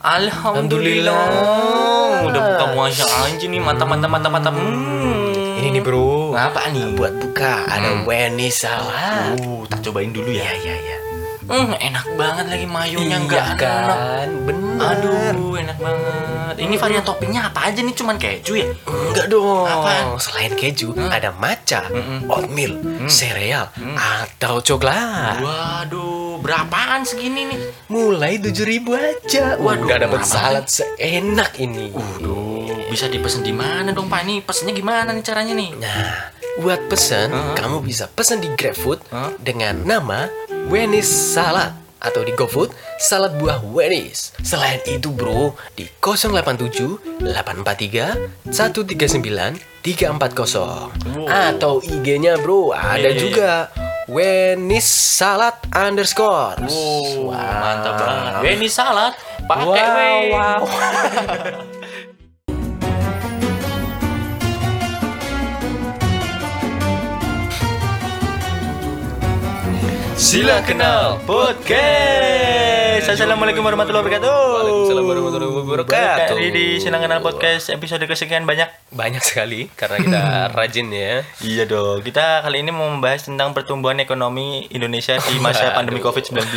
Alhamdulillah. Udah buka puasa aja nih mantap mantap mantap mantap. Hmm. Ini nih bro. Apa nih? Buat buka ada Weni salad. Uh, tak cobain dulu ya. Ya ya ya. Hmm, enak banget lagi mayonya Iya enggak enak. kan, bener. Aduh, enak banget. Ini varian toppingnya apa aja nih? Cuman keju ya? Enggak dong. Apaan? Selain keju, Hmm. ada matcha, Mm-mm. oatmeal, sereal, Hmm. atau coklat. Waduh, berapaan segini nih? Mulai tujuh ribu aja. Waduh, Udah dapat salad seenak ini. Waduh, bisa dipesan di mana dong Pak? Ini pesennya gimana nih caranya nih? Nah, buat pesan, Hah? kamu bisa pesan di GrabFood Hah? dengan nama Wenis Salad atau di GoFood salad buah Wenis. Selain itu, bro, di 087 843 139 340 Wow. atau IG-nya, bro, ada Iya, iya, juga Wenis Salad underscore. Wow, Wow. mantap banget. Weh, ini salad pakai Wow, wow. Sila kenal podcast. Assalamualaikum warahmatullahi wabarakatuh. Waalaikumsalam warahmatullahi wabarakatuh. Kali di Sila kenal podcast episode kesekian banyak. Banyak sekali karena kita rajin ya. Iya dong. Kita kali ini mau membahas tentang pertumbuhan ekonomi Indonesia di masa pandemi Waduh. COVID-19.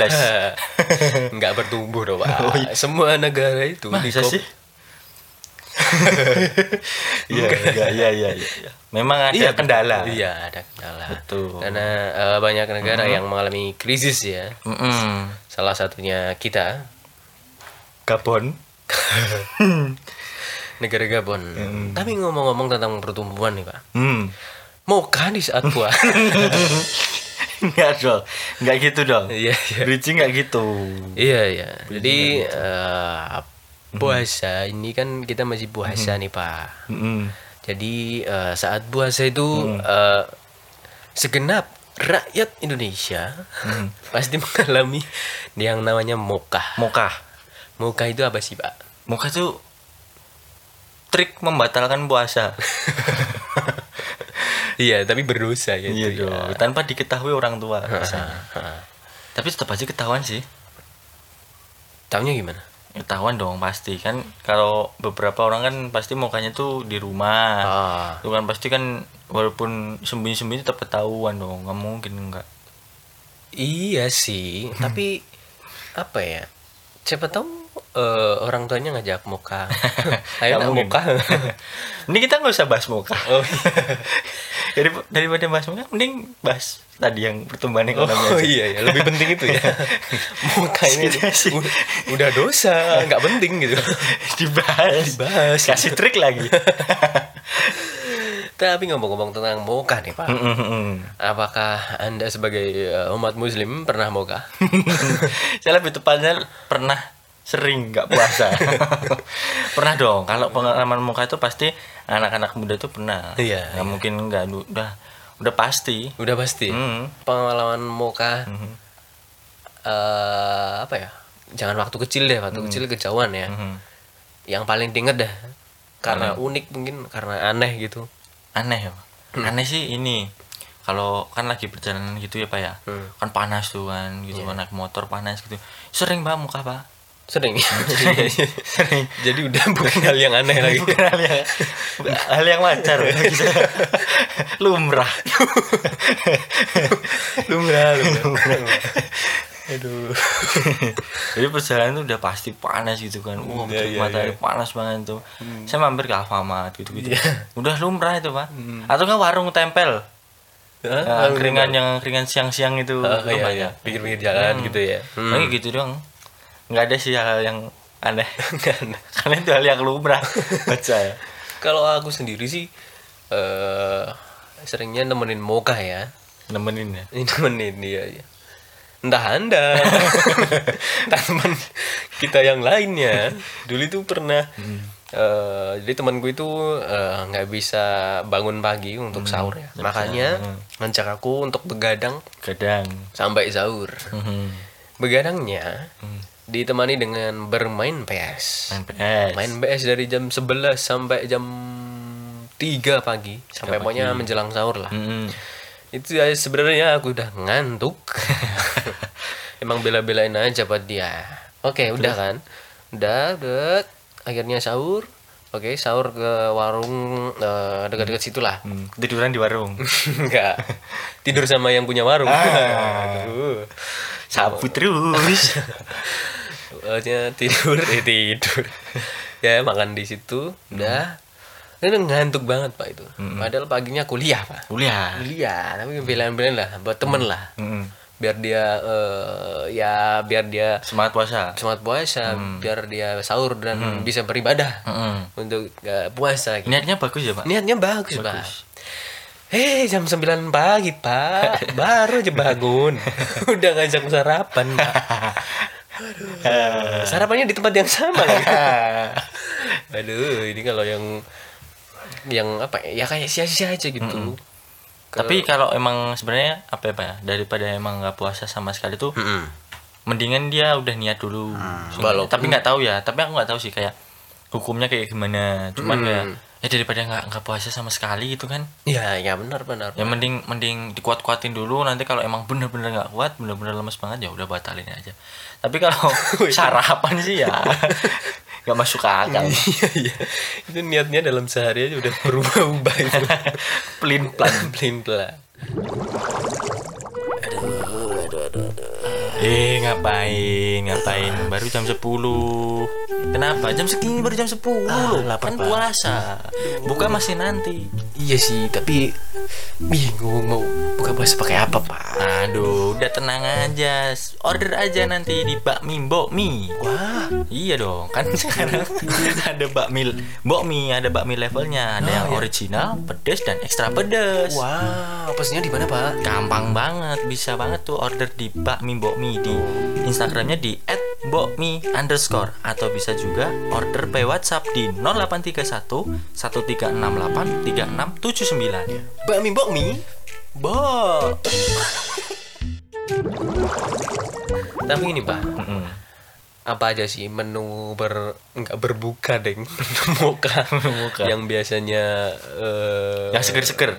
nggak bertumbuh dong pak semua negara itu Masa sih? Iya, iya, iya, iya, iya. Memang ada Iya, kendala. iya ada kendala Betul. karena eh, banyak negara yang mengalami krisis ya Mm-mm. salah satunya kita Gabon. negara Gabon tapi ngomong-ngomong tentang pertumbuhan nih pak Hmm. maukah di saat puasa Enggak dong. Enggak gitu dong. iya iya Bridging enggak gitu. iya iya jadi eh, puasa ini kan kita masih puasa nih pak Mm-mm. Jadi eh, saat puasa itu eh, segenap rakyat Indonesia pasti mengalami yang namanya mokah. Mokah. Mokah itu apa sih pak? Mokah tuh trik membatalkan puasa. Iya tapi berdosa ya. iya itu dong. ya. Tanpa diketahui orang tua. Tapi tetap aja ketahuan sih. Taunya gimana? Ketahuan dong pasti kan kalau beberapa orang kan pasti mukanya tuh di rumah. Ah, kan pasti kan walaupun sembunyi-sembunyi tetap ketahuan dong. Nggak mungkin enggak. iya sih. tapi apa ya? Siapa tahu eh, orang tuanya ngajak muka. Ayo Nggak nak muka. Ini kita nggak usah bahas muka. Oh, Dari, daripada bahas muka, mending bahas tadi yang pertumbuhan ekonomi Oh aja. iya ya lebih penting itu ya. Muka ini sih. udah dosa, nggak penting gitu. dibahas. Dibahas. Kasih trik lagi. Tapi ngomong-ngomong tentang moka nih pak, apakah anda sebagai uh, umat muslim pernah moka? Saya lebih tepatnya pernah sering nggak puasa. pernah dong. Kalau pengalaman muka itu pasti anak-anak muda itu pernah. Iya, Nggak iya. mungkin nggak udah udah pasti. Udah pasti. Hmm. Pengalaman moka Mhm. eh, apa ya? Jangan waktu kecil deh, waktu kecil kejauhan ya. Mhm. Yang paling diinget dah, karena unik mungkin, karena aneh gitu. Aneh ya. Pak. Aneh sih ini. Kalau kan lagi perjalanan gitu ya pak ya, Hmm. kan panas tuh kan, gitu Iya. naik motor panas gitu. Sering pak muka pak. Sering. Sering. Jadi udah bukan hal yang aneh lagi. Bukan hal yang hal yang wajar lumrah lumrah, lumrah. Aduh. jadi perjalanan itu udah pasti panas gitu kan wah Iya, iya, matahari iya. panas banget tuh saya mampir ke Alfamart gitu gitu Iya. udah lumrah itu pak atau nggak warung tempel Hah? Nah, keringan yang keringan siang-siang itu Oh, Lu iya, iya. ya? Pinggir-pinggir jalan Hmm. gitu ya. Hmm. Kayak gitu dong nggak ada sih hal yang aneh karena itu hal yang lumrah buat saya Kalau aku sendiri sih eh seringnya nemenin moka ya. nemenin ya Ini nemenin dia ya. Entah Anda. Entah teman kita yang lainnya. Dulu itu pernah eh jadi temanku itu eh, nggak bisa bangun pagi untuk sahur ya. Makanya hmm. ngajak aku untuk begadang kadang sampai sahur. Mhm. Begadangnya Hmm. Ditemani dengan bermain PS. main PS Main PS dari jam 11 sampai jam 3 pagi sampai pagi. pokoknya menjelang sahur lah. Mhm. Itu ya sebenarnya aku udah ngantuk. Emang bela-belain aja buat dia. Oke, udah kan. udah udah akhirnya sahur oke sahur ke warung eh, dekat-dekat situ lah Hmm, tiduran di warung. enggak tidur sama yang punya warung Ah. Aduh. Sabut terus. Pokoknya tidur. Eh tidur. Ya makan di situ. Udah. Ini ngantuk banget pak itu. Padahal paginya kuliah pak. Kuliah. kuliah tapi belain-belain lah buat temen lah. Mm-mm. biar dia eh, ya biar dia Semangat puasa. semangat puasa biar dia sahur dan bisa beribadah Mm-mm. untuk eh, puasa gitu. Niatnya bagus ya, Pak? niatnya bagus, pak. Hei jam 9 pagi pak. Baru aja bangun. Udah ngajak sarapan pak Aduh, Sarapannya di tempat yang sama lagi Aduh ini kalau yang Yang apa ya ya kayak sia-sia aja gitu Tapi kalau emang sebenarnya apa ya, Pak? ya, Daripada emang nggak puasa sama sekali tuh Mm-mm. mendingan dia udah niat dulu. Walaupun- Tapi nggak tahu ya, tapi aku nggak tahu sih kayak hukumnya kayak gimana. Cuman Hmm. kayak ya daripada nggak nggak puasa sama sekali gitu kan. Ya ya benar benar Ya mending mending dikuat-kuatin dulu nanti kalau emang bener-bener nggak kuat, bener-bener lemes banget ya udah batalin aja. Tapi kalau sarapan sih ya nggak masuk akal. Iya iya Itu niatnya dalam sehari aja udah berubah-ubah itu Pelin plan. Plain pelan Eh ngapain? Ngapain? Baru jam 10 Kenapa? Jam segini baru jam 10 loh. lapar, kan puasa. Buka masih nanti. Iya sih tapi Bingung mau buka puasa pakai apa pak? Aduh udah tenang aja. Order aja nanti di bakmi Mbokmi Wah. Iya dong kan sekarang ada bakmi Mbokmi ada bakmi levelnya. Ada yang original, pedes dan ekstra pedes. Wow Pesennya di mana pak? Gampang banget, bisa banget tuh order di bakmi Mbokmi di Instagramnya di @mbokmi underscore atau bisa juga order by WhatsApp di 0831 1368 3679. Bakmi bakmi Bok Tapi ini pak Mm-mm. Apa aja sih menu ber Enggak berbuka deng Menu moka Moka. Yang biasanya eh, Yang seger-seger.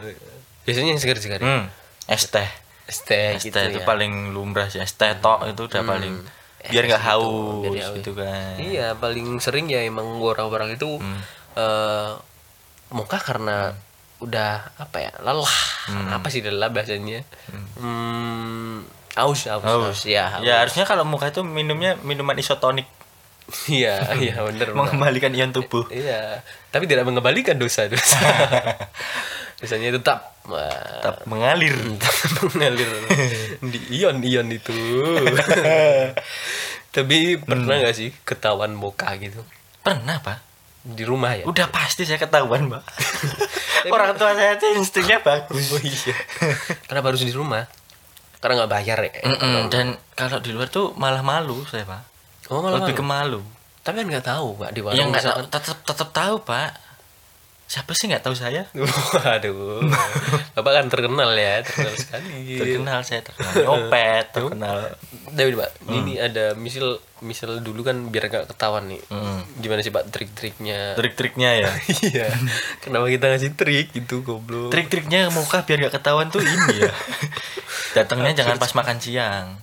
Biasanya yang seger-seger ya? Hmm, es teh. Es teh Es gitu teh itu ya. paling lumrah sih. Es teh tok itu udah paling biar nggak Es haus biar nggak haus. gitu kan. Iya, paling sering ya emang orang-orang itu Hmm. eh moka karena udah apa ya lelah. Apa sih lelah bahasanya? Hmm, aus, aus, aus, ya. haus. Ya harusnya kalau muka itu minumnya minuman isotonik Iya, iya bener. mengembalikan ion tubuh. Iya, tapi tidak mengembalikan dosa-dosa. Dosanya tetap wah, Tetap mengalir. tetap mengalir di ion-ion itu. Tapi pernah nggak sih ketahuan moka gitu Pernah, Pak? di rumah ya? Udah pasti saya ketahuan, Mbak. Orang tua saya tuh instingnya bagus. Oh iya. Kenapa harus di rumah? Karena nggak bayar ya. Mm-mm, Dan kalau di luar tuh malah malu saya, Pak. Oh malah Lebih ke malu. malu. Tapi kan nggak tahu pak di warung. Ya nggak tahu, misalkan. tetap tetap tahu, Pak. Siapa sih nggak tahu saya? Waduh. Bapak kan terkenal ya, terkenal sekali. Terkenal saya terkenal nyopet, terkenal. Tapi pak, ini ada misal misal dulu kan biar nggak ketahuan nih. Mm. Gimana sih pak trik-triknya? Trik-triknya ya. Iya. Kenapa kita ngasih trik gitu goblok? Trik-triknya muka biar nggak ketahuan tuh ini ya. Datangnya jangan pas makan siang.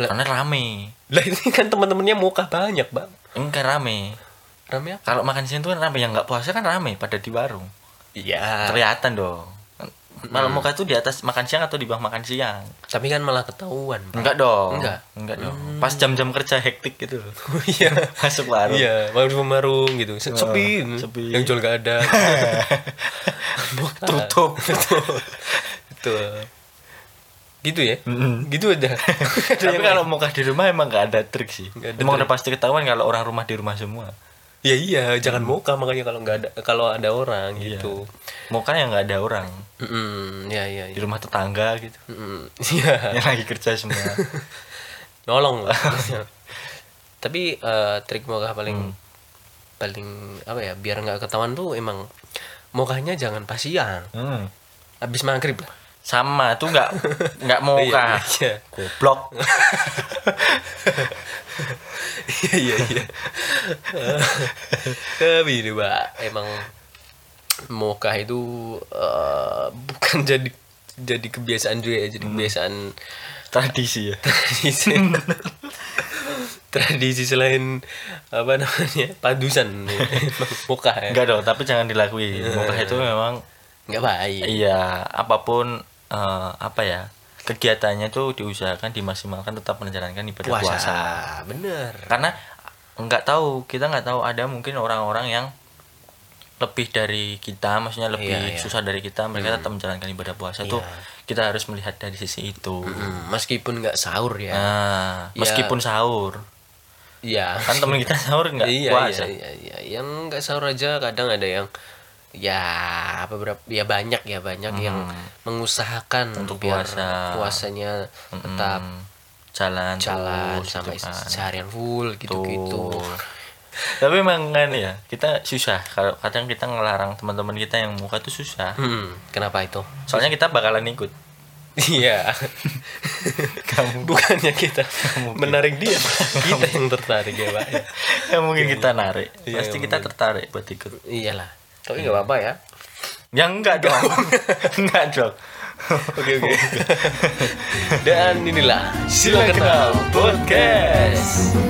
Lah. Karena rame. Lah ini kan teman-temannya muka banyak bang. Enggak rame. Rame apa? Kalau makan siang tuh kan rame, yang nggak puasa kan rame pada di warung. Iya. Kelihatan dong. Kalau muka tuh di atas makan siang atau di bawah makan siang? Tapi kan malah ketahuan. Pak. Enggak dong. Enggak? Enggak dong. Pas jam-jam kerja hektik gitu loh. Oh iya. Masuk warung. Iya, warung marung gitu. Se- Sepi. sepi. Yang jual gak ada. Tutup. Betul. Gitu ya? Mm-mm. Gitu aja. Tapi kalau muka di rumah emang nggak ada trik sih. Nggak ada Emang trik. udah pasti ketahuan kalau orang rumah di rumah semua. Ya iya, jangan muka makanya kalau nggak ada kalau ada orang Iya. gitu. Muka yang nggak ada orang Mm, ya ya di ya. rumah tetangga gitu. Mm, Iya. Yang lagi kerja semua. Nolong lah. Tapi eh, trik muka paling paling apa ya? Biar nggak ketahuan tuh emang mukanya jangan pas siang. Hmm. Habis maghrib lah. Sama tuh nggak nggak muka. Iya, iya. Goblok. Iya iya iya. Tapi ini pak emang moka itu eh, bukan jadi jadi kebiasaan juga ya jadi kebiasaan Tradisi ya. tradisi. tradisi selain apa namanya padusan muka ya enggak dong tapi jangan dilakui mukah itu memang nggak baik iya apa pun eh, apa ya kegiatannya tuh diusahakan dimaksimalkan tetap menjalankan ibadah puasa, puasa, bener. Karena nggak tahu kita nggak tahu ada mungkin orang-orang yang lebih dari kita maksudnya lebih Iya, iya. susah dari kita mereka tetap menjalankan ibadah puasa tuh Iya. kita harus melihat dari sisi itu. Hmm, meskipun nggak sahur ya. Nah Ya. meskipun sahur. Iya. Kan temen kita sahur nggak iya, puasa. iya iya iya. Yang nggak sahur aja kadang ada yang ya apa berapa ya banyak ya banyak yang mengusahakan Hmm. Untuk puasa. puasanya tetap Hmm, jalan jalan terus, sampai gitu kan. seharian full gitu-gitu. Betul. tapi memang kan ya kita susah. Kalau kadang kita ngelarang teman-teman kita yang muka tuh susah. Hmm, kenapa itu? Soalnya kita bakalan ikut. Iya. Kamu bukannya kita menarik dia kita yang tertarik ya pak ya. Mungkin kita narik. Iya, pasti kita tertarik buat ikut. Iyalah tapi nggak apa-apa ya. Ya enggak dong. Enggak dong. Oke oke. Dan inilah Sila Kenal Podcast